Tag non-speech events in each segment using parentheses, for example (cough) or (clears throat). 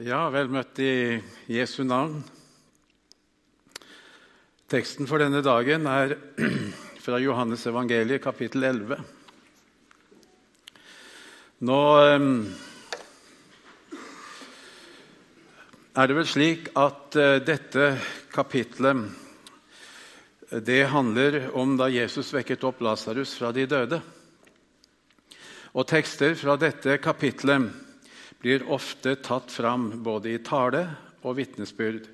Ja, vel møtt i Jesu navn. Teksten for denne dagen er (clears throat) fra Johannes evangeliet, kapittel 11. Nå eh, er det vel slik at eh, dette kapitlet det handler om da Jesus vekket opp Lasarus fra de døde. Og tekster fra dette kapitlet blir ofte tatt fram både i tale og vitnesbyrd.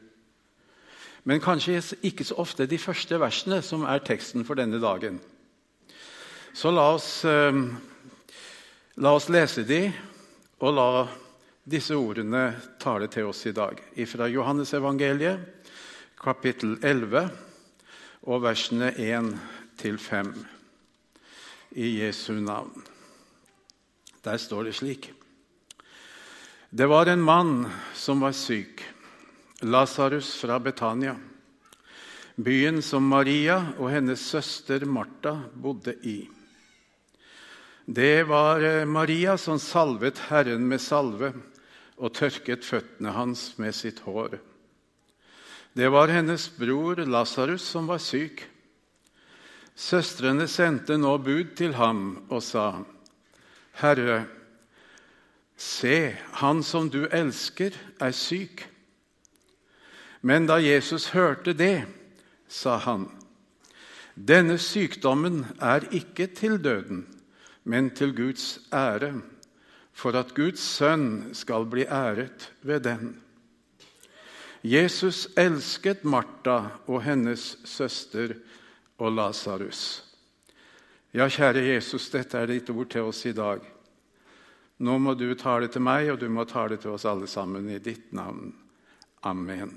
Men kanskje ikke så ofte de første versene, som er teksten for denne dagen. Så la oss, eh, la oss lese de, og la disse ordene tale til oss i dag. Fra Johannesevangeliet, kapittel 11, og versene 1 til 5, i Jesu navn. Der står det slik. Det var en mann som var syk, Lasarus fra Betania, byen som Maria og hennes søster Martha bodde i. Det var eh, Maria som salvet Herren med salve og tørket føttene hans med sitt hår. Det var hennes bror Lasarus som var syk. Søstrene sendte nå bud til ham og sa, 'Herre, Se, han som du elsker, er syk. Men da Jesus hørte det, sa han, denne sykdommen er ikke til døden, men til Guds ære, for at Guds sønn skal bli æret ved den. Jesus elsket Martha og hennes søster og Lasarus. Ja, kjære Jesus, dette er ditt ord til oss i dag. Nå må du tale til meg, og du må tale til oss alle sammen i ditt navn. Amen.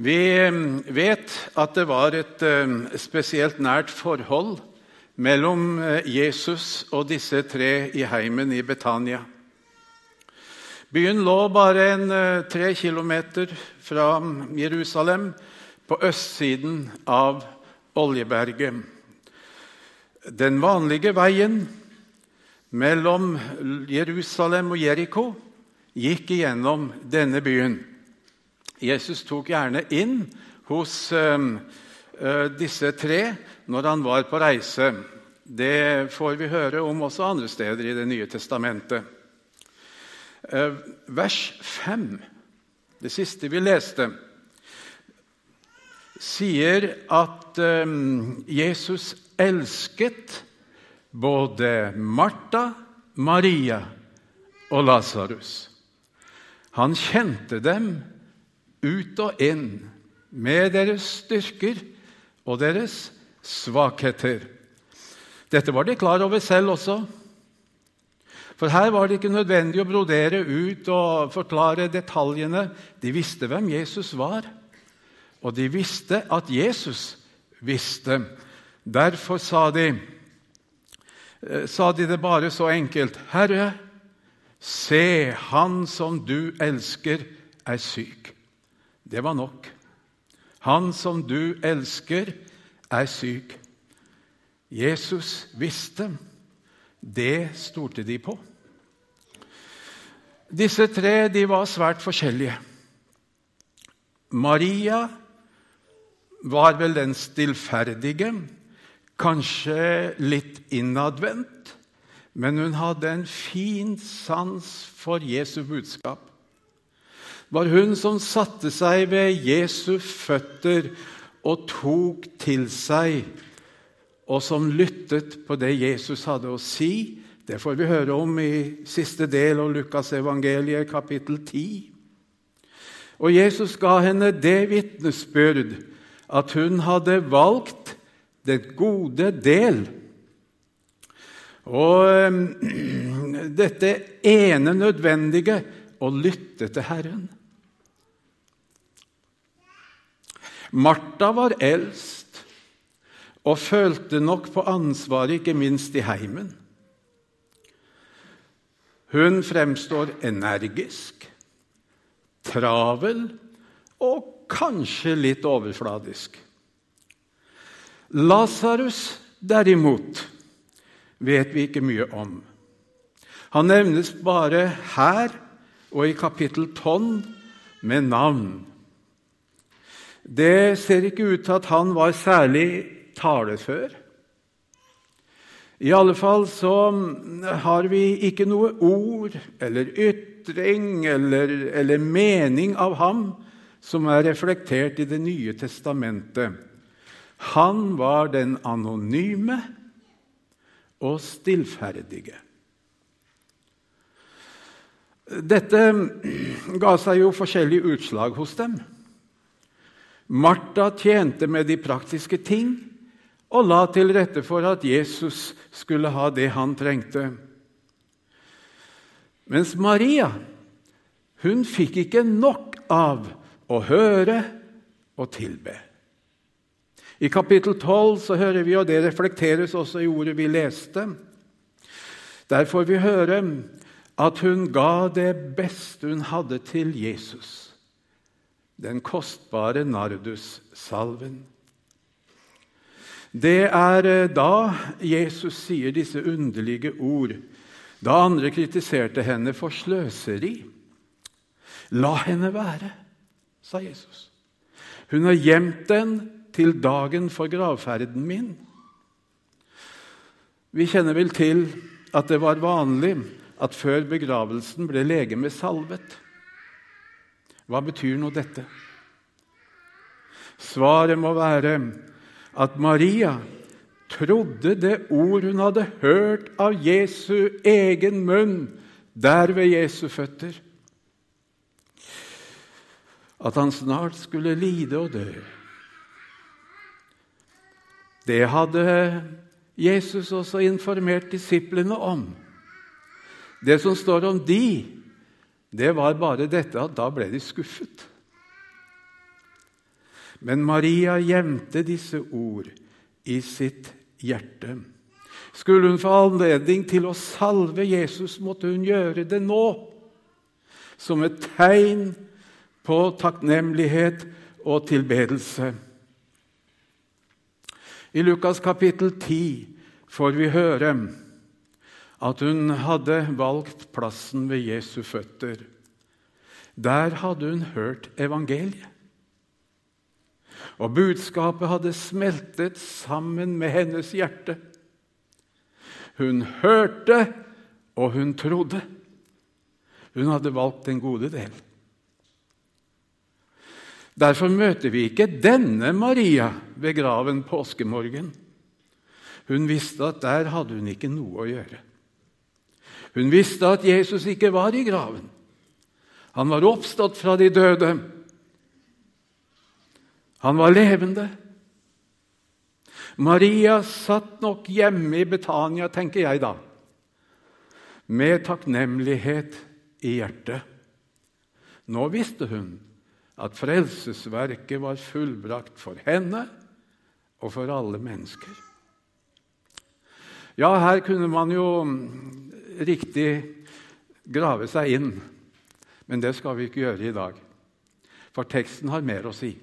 Vi eh, vet at det var et eh, spesielt nært forhold mellom eh, Jesus og disse tre i heimen i Betania. Byen lå bare en eh, tre kilometer fra Jerusalem, på østsiden av Oljeberget. Den vanlige veien mellom Jerusalem og Jeriko gikk igjennom denne byen. Jesus tok gjerne inn hos uh, disse tre når han var på reise. Det får vi høre om også andre steder i Det nye testamentet. Eh, vers 5, det siste vi leste, sier at eh, Jesus elsket både Martha, Maria og Lasarus. Han kjente dem ut og inn med deres styrker og deres svakheter. Dette var de klar over selv også. For her var det ikke nødvendig å brodere ut og forklare detaljene. De visste hvem Jesus var, og de visste at Jesus visste. Derfor sa de, eh, sa de det bare så enkelt. Herre, se, han som du elsker, er syk. Det var nok. Han som du elsker, er syk. Jesus visste. Det stolte de på. Disse tre de var svært forskjellige. Maria var vel den stillferdige, kanskje litt innadvendt, men hun hadde en fin sans for Jesu budskap. Det var hun som satte seg ved Jesu føtter og tok til seg, og som lyttet på det Jesus hadde å si, det får vi høre om i siste del av Lukas evangeliet, kapittel 10. Og Jesus ga henne det vitnesbyrd at hun hadde valgt det gode del. Og ehm, (clears throat) dette ene nødvendige å lytte til Herren. Martha var eldst og følte nok på ansvaret, ikke minst i heimen. Hun fremstår energisk, travel og kanskje litt overfladisk. Lasarus, derimot, vet vi ikke mye om. Han nevnes bare her og i kapittel 12 med navn. Det ser ikke ut til at han var særlig talefør. I alle fall så har vi ikke noe ord eller ytring eller, eller mening av ham som er reflektert i Det nye testamentet. Han var den anonyme og stillferdige. Dette ga seg jo forskjellige utslag hos dem. Martha tjente med de praktiske ting og la til rette for at Jesus skulle ha det han trengte. Mens Maria hun fikk ikke nok av å høre og tilbe. I kapittel 12 så hører vi, og det reflekteres også i ordet vi leste Der får vi høre at hun ga det beste hun hadde til Jesus, den kostbare nardussalven. Det er eh, da Jesus sier disse underlige ord, da andre kritiserte henne for sløseri. La henne være, sa Jesus. Hun har gjemt den til dagen for gravferden min. Vi kjenner vel til at det var vanlig at før begravelsen ble legemet salvet. Hva betyr nå dette? Svaret må være at Maria trodde det ord hun hadde hørt av Jesu egen munn der ved Jesu føtter. At han snart skulle lide og dø. Det hadde Jesus også informert disiplene om. Det som står om de, det var bare dette at da ble de skuffet. Men Maria gjemte disse ord i sitt hjerte. Skulle hun få anledning til å salve Jesus, måtte hun gjøre det nå, som et tegn på takknemlighet og tilbedelse. I Lukas kapittel 10 får vi høre at hun hadde valgt plassen ved Jesu føtter. Der hadde hun hørt evangeliet. Og budskapet hadde smeltet sammen med hennes hjerte. Hun hørte, og hun trodde. Hun hadde valgt den gode del. Derfor møter vi ikke denne Maria ved graven påskemorgen. Hun visste at der hadde hun ikke noe å gjøre. Hun visste at Jesus ikke var i graven. Han var oppstått fra de døde. Han var levende. Maria satt nok hjemme i Betania, tenker jeg da, med takknemlighet i hjertet. Nå visste hun at frelsesverket var fullbrakt for henne og for alle mennesker. Ja, her kunne man jo riktig grave seg inn. Men det skal vi ikke gjøre i dag, for teksten har mer å si.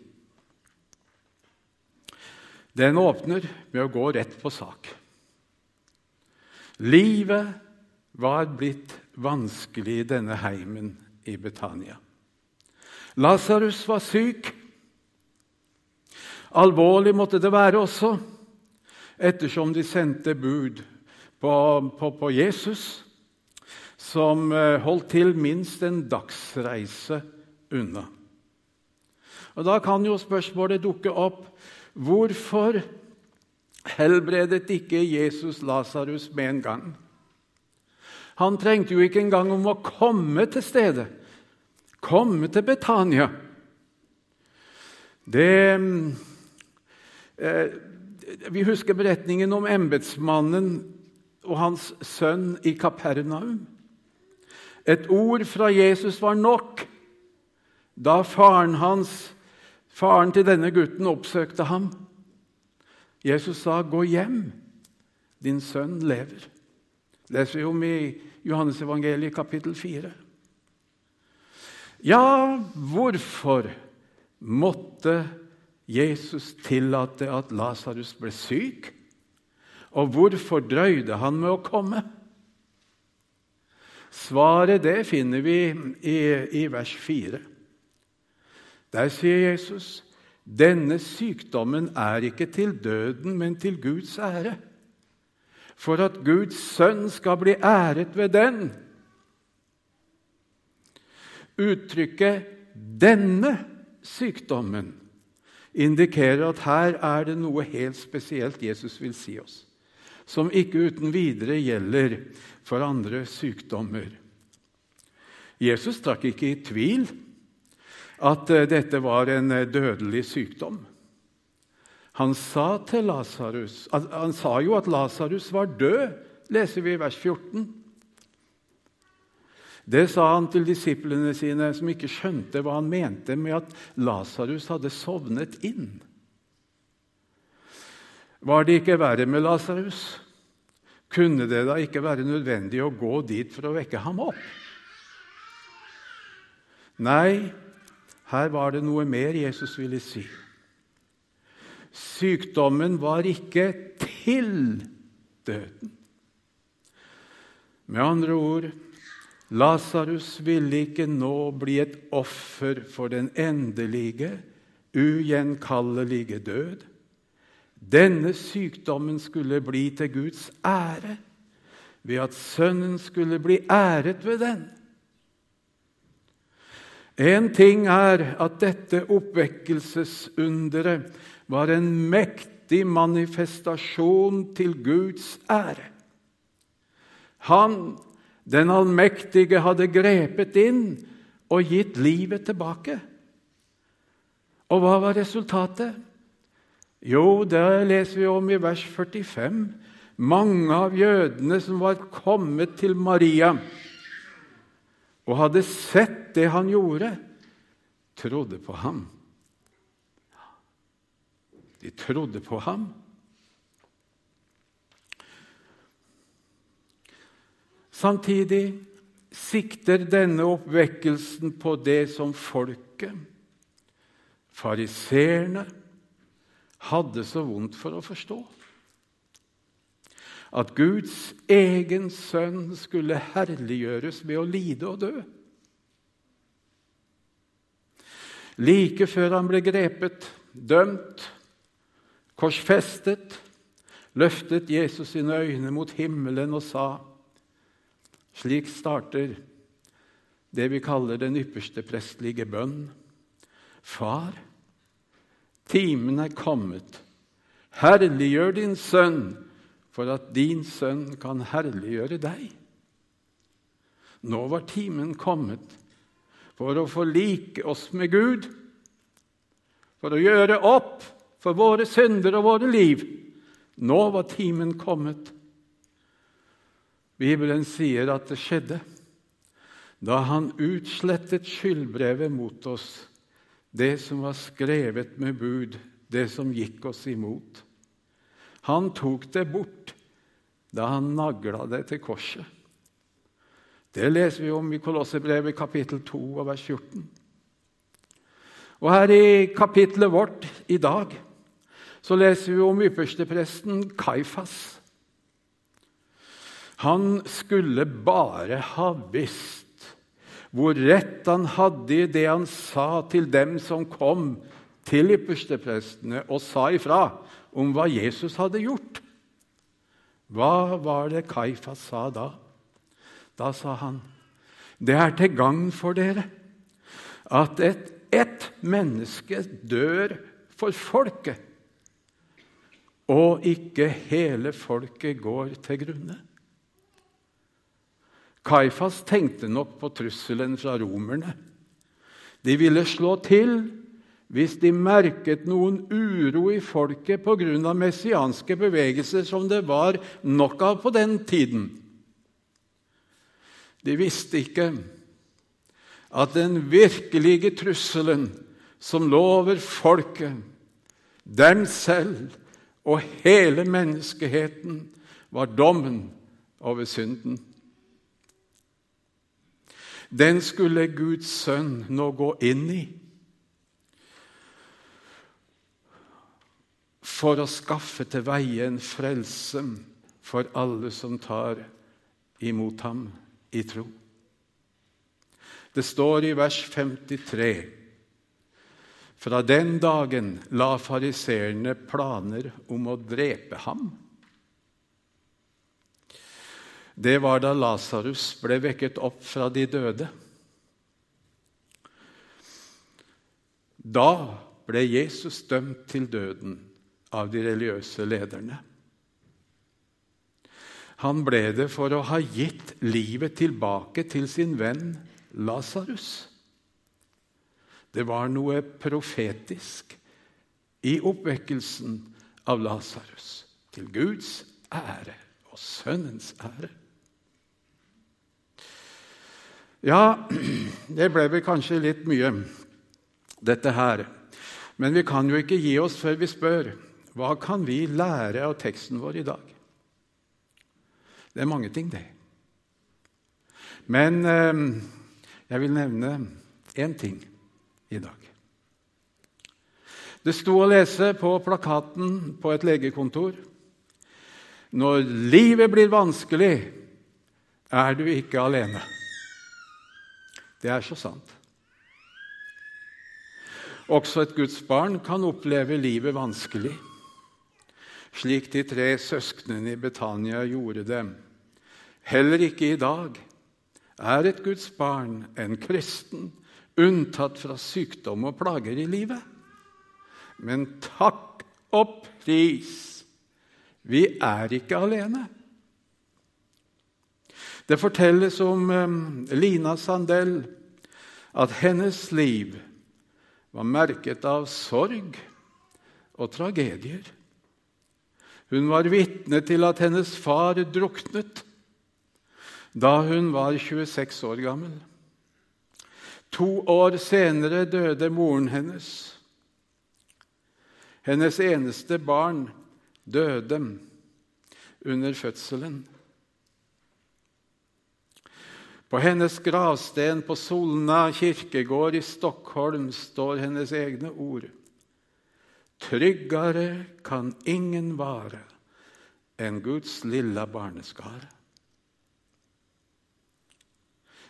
Den åpner med å gå rett på sak. Livet var blitt vanskelig i denne heimen i Betania. Lasarus var syk. Alvorlig måtte det være også, ettersom de sendte bud på, på, på Jesus som eh, holdt til minst en dagsreise unna. Og Da kan jo spørsmålet dukke opp hvorfor helbredet ikke Jesus Lasarus med en gang? Han trengte jo ikke engang om å komme til stedet, komme til Betania. Det eh, Vi husker beretningen om embetsmannen og hans sønn i Kapernaum. Et ord fra Jesus var nok da faren hans, faren til denne gutten, oppsøkte ham. Jesus sa, 'Gå hjem, din sønn lever'. leser vi om i Johannesevangeliet kapittel 4. Ja, hvorfor måtte Jesus tillate at Lasarus ble syk? Og hvorfor drøyde han med å komme? Svaret det finner vi i, i vers 4. Der sier Jesus denne sykdommen er ikke til døden, men til Guds ære. For at Guds sønn skal bli æret ved den. Uttrykket 'denne sykdommen' indikerer at her er det noe helt spesielt Jesus vil si oss, som ikke uten videre gjelder for andre sykdommer. Jesus trakk ikke i tvil at eh, dette var en eh, dødelig sykdom. Han sa, Lazarus, han sa jo at Lasarus var død, leser vi i vers 14. Det sa han til disiplene sine, som ikke skjønte hva han mente med at Lasarus hadde sovnet inn. Var det ikke verre med Lasarus? Kunne det da ikke være nødvendig å gå dit for å vekke ham opp? Nei, her var det noe mer Jesus ville si. Sykdommen var ikke til døden. Med andre ord Lasarus ville ikke nå bli et offer for den endelige, ugjenkallelige død. Denne sykdommen skulle bli til Guds ære ved at Sønnen skulle bli æret ved den. En ting er at dette oppvekkelsesunderet var en mektig manifestasjon til Guds ære. Han, den allmektige, hadde grepet inn og gitt livet tilbake. Og hva var resultatet? Jo, det leser vi om i vers 45. Mange av jødene som var kommet til Maria og hadde sett det han gjorde, trodde på ham. De trodde på ham. Samtidig sikter denne oppvekkelsen på det som folket, fariseerne, hadde så vondt for å forstå at Guds egen sønn skulle herliggjøres ved å lide og dø. Like før han ble grepet, dømt, korsfestet, løftet Jesus sine øyne mot himmelen og sa Slik starter det vi kaller den ypperste prestlige bønn. Far, timen er kommet. Herliggjør din sønn for at din sønn kan herliggjøre deg. Nå var timen kommet for å forlike oss med Gud, for å gjøre opp for våre synder og våre liv. Nå var timen kommet. Bibelen sier at det skjedde da han utslettet skyldbrevet mot oss, det som var skrevet med bud, det som gikk oss imot. Han tok det bort da han nagla det til korset. Det leser vi om i Kolossebrevet kapittel 2 og vers 14. Og her i kapittelet vårt i dag så leser vi om ypperstepresten Kaifas. Han skulle bare ha visst hvor rett han hadde i det han sa til dem som kom til yppersteprestene og sa ifra om hva Jesus hadde gjort. Hva var det Kaifas sa da? Da sa han, 'Det er til gagn for dere at ett et menneske dør for folket, og ikke hele folket går til grunne.' Kaifas tenkte nok på trusselen fra romerne. De ville slå til hvis de merket noen uro i folket pga. messianske bevegelser, som det var nok av på den tiden. De visste ikke at den virkelige trusselen som lå over folket, dem selv og hele menneskeheten, var dommen over synden. Den skulle Guds sønn nå gå inn i for å skaffe til veie en frelse for alle som tar imot ham i tro. Det står i vers 53 fra den dagen la fariseerne planer om å drepe ham. Det var da Lasarus ble vekket opp fra de døde. Da ble Jesus dømt til døden av de religiøse lederne. Han ble det for å ha gitt livet tilbake til sin venn Lasarus. Det var noe profetisk i oppvekkelsen av Lasarus, til Guds ære og Sønnens ære. Ja, det ble vel kanskje litt mye, dette her. Men vi kan jo ikke gi oss før vi spør hva kan vi lære av teksten vår i dag. Det er mange ting, det. Men eh, jeg vil nevne én ting i dag. Det sto å lese på plakaten på et legekontor Når livet blir vanskelig, er du ikke alene. Det er så sant. Også et Guds barn kan oppleve livet vanskelig, slik de tre søsknene i Betania gjorde det. Heller ikke i dag er et Guds barn, en kristen, unntatt fra sykdom og plager i livet. Men takk og pris, vi er ikke alene. Det fortelles om um, Lina Sandell at hennes liv var merket av sorg og tragedier. Hun var vitne til at hennes far druknet da hun var 26 år gammel. To år senere døde moren hennes. Hennes eneste barn døde under fødselen. På hennes gravsten på Solna kirkegård i Stockholm står hennes egne ord. Tryggere kan ingen vare enn Guds lilla barneskare.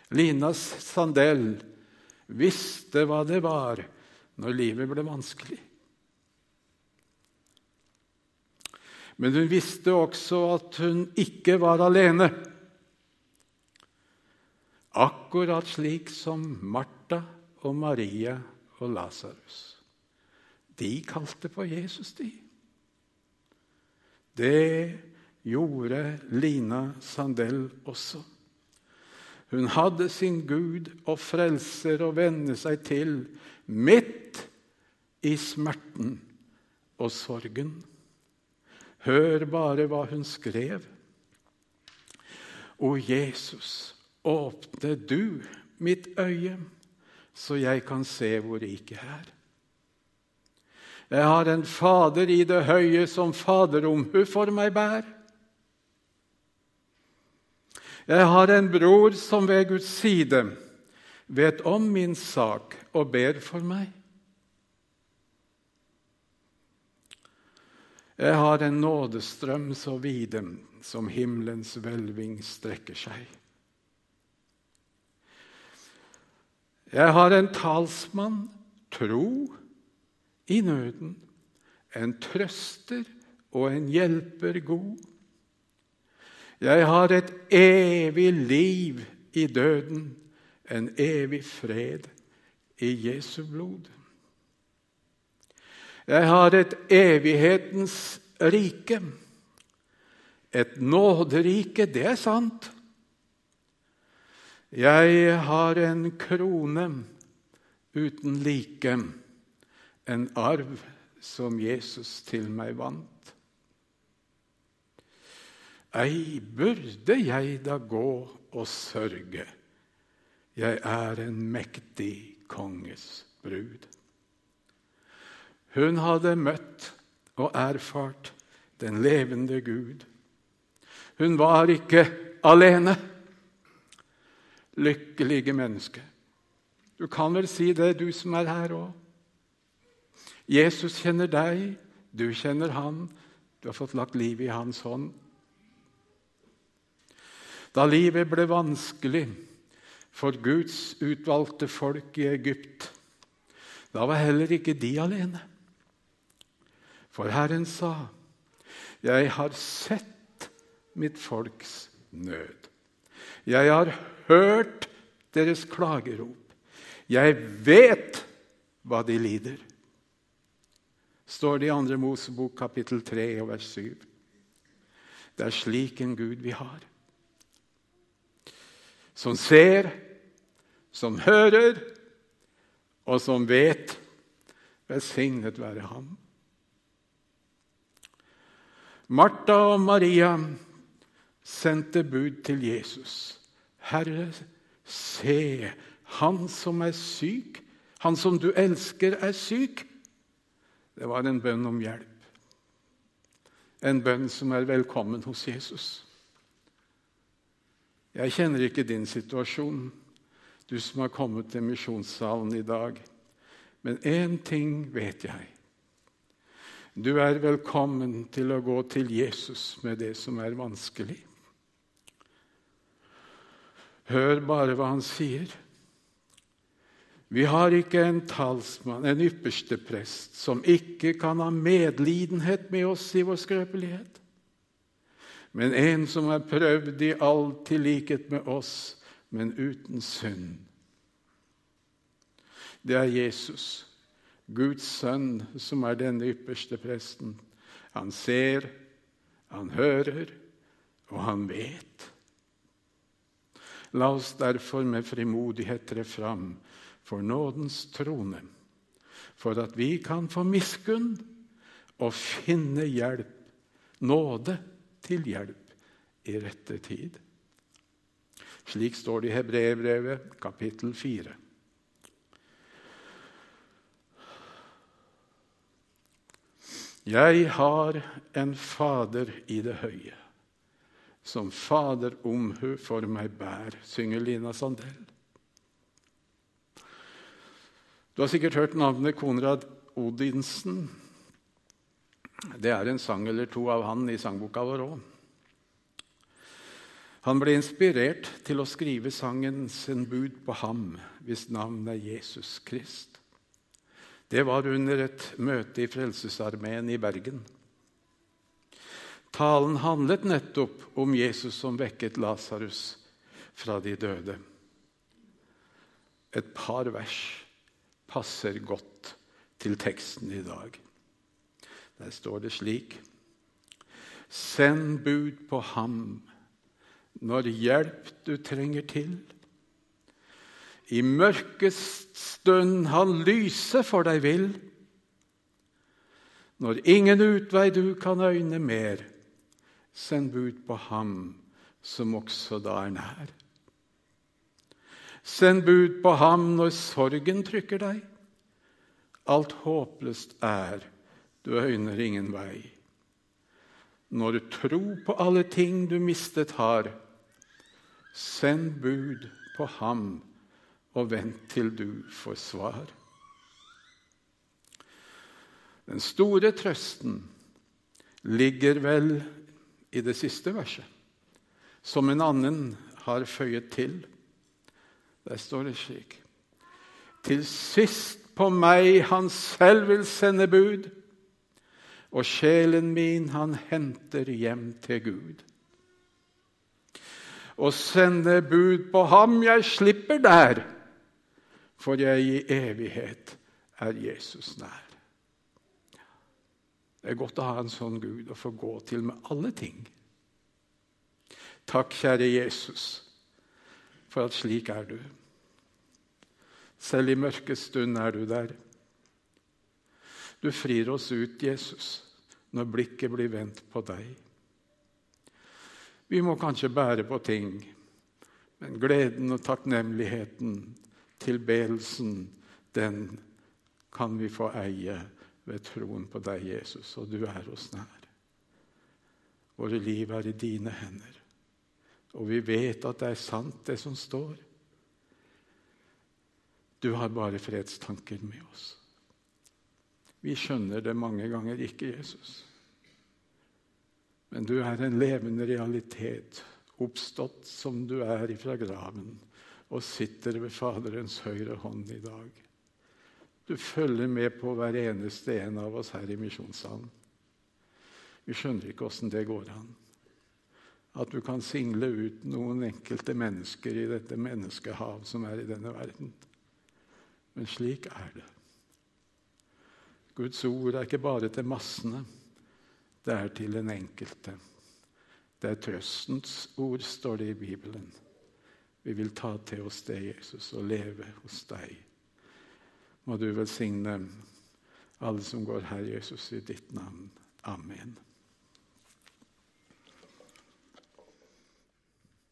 Linas Sandell visste hva det var når livet ble vanskelig. Men hun visste også at hun ikke var alene. Akkurat slik som Martha og Maria og Lasarus. De kalte på Jesus, de. Det gjorde Lina Sandell også. Hun hadde sin Gud og frelser å venne seg til midt i smerten og sorgen. Hør bare hva hun skrev. O Jesus, Åpne du mitt øye, så jeg kan se hvor riket er. Jeg har en Fader i det høye som faderomhu for meg bær. Jeg har en bror som ved Guds side vet om min sak og ber for meg. Jeg har en nådestrøm så vide som himmelens hvelving strekker seg. Jeg har en talsmann, tro, i nøden, en trøster og en hjelper god. Jeg har et evig liv i døden, en evig fred i Jesu blod. Jeg har et evighetens rike, et nåderike, det er sant. Jeg har en krone uten like, en arv som Jesus til meg vant. Ei burde jeg da gå og sørge, jeg er en mektig konges brud. Hun hadde møtt og erfart den levende Gud. Hun var ikke alene lykkelige menneske. Du kan vel si det, du som er her òg. Jesus kjenner deg, Du kjenner han. Du har fått lagt livet i hans hånd. Da livet ble vanskelig for Guds utvalgte folk i Egypt, da var heller ikke de alene. For Herren sa, 'Jeg har sett mitt folks nød.' 'Jeg har hørt deres klagerop.' 'Jeg vet hva de lider.' Står det i 2. Mosebok kapittel 3 og vers 7. Det er slik en Gud vi har. Som ser, som hører, og som vet. Velsignet være ham. Martha og Maria sendte bud til Jesus. Herre, se, han som er syk, han som du elsker, er syk. Det var en bønn om hjelp. En bønn som er velkommen hos Jesus. Jeg kjenner ikke din situasjon, du som har kommet til misjonssalen i dag. Men én ting vet jeg. Du er velkommen til å gå til Jesus med det som er vanskelig. Hør bare hva han sier. Vi har ikke en talsmann, en ypperste prest, som ikke kan ha medlidenhet med oss i vår skrøpelighet, men en som er prøvd i alt i likhet med oss, men uten synd. Det er Jesus, Guds sønn, som er denne ypperste presten. Han ser, han hører, og han vet. La oss derfor med frimodighet tre fram for nådens trone, for at vi kan få miskunn og finne hjelp, nåde til hjelp, i rette tid. Slik står det i Hebreerbrevet, kapittel 4. Jeg har en Fader i det høye, som Fader omhu for meg bær, synger Lina Sandell. Du har sikkert hørt navnet Konrad Odinsen. Det er en sang eller to av han i sangboka vår òg. Han ble inspirert til å skrive sangen 'Send bud på ham', hvis navnet er Jesus Krist. Det var under et møte i Frelsesarmeen i Bergen. Talen handlet nettopp om Jesus som vekket Lasarus fra de døde. Et par vers passer godt til teksten i dag. Der står det slik Send bud på ham når hjelp du trenger til. I mørkest stund han lyse for deg vil. Når ingen utvei du kan øyne mer, send bud på ham som også da er nær. Send bud på ham når sorgen trykker deg. Alt håpløst er, du øyner ingen vei. Når tro på alle ting du mistet har, send bud på ham og vent til du får svar. Den store trøsten ligger vel i det siste verset, som en annen har føyet til. Der står det slik Til sist på meg han selv vil sende bud, og sjelen min han henter hjem til Gud. Å sende bud på ham jeg slipper der, for jeg i evighet er Jesus nær. Det er godt å ha en sånn Gud å få gå til med alle ting. Takk, kjære Jesus, for at slik er du. Selv i mørkets stund er du der. Du frir oss ut, Jesus, når blikket blir vendt på deg. Vi må kanskje bære på ting, men gleden og takknemligheten, tilbedelsen, den kan vi få eie ved troen på deg, Jesus, og du er oss nær. Våre liv er i dine hender, og vi vet at det er sant, det som står. Du har bare fredstanker med oss. Vi skjønner det mange ganger ikke, Jesus. Men du er en levende realitet, oppstått som du er ifra graven, og sitter ved Faderens høyre hånd i dag. Du følger med på hver eneste en av oss her i misjonssalen. Vi skjønner ikke åssen det går an. At du kan single ut noen enkelte mennesker i dette menneskehav som er i denne verden. Men slik er det. Guds ord er ikke bare til massene. Det er til den enkelte. Det er trøstens ord, står det i Bibelen. Vi vil ta til oss det, Jesus, og leve hos deg. Må du velsigne alle som går her, Jesus, i ditt navn. Amen.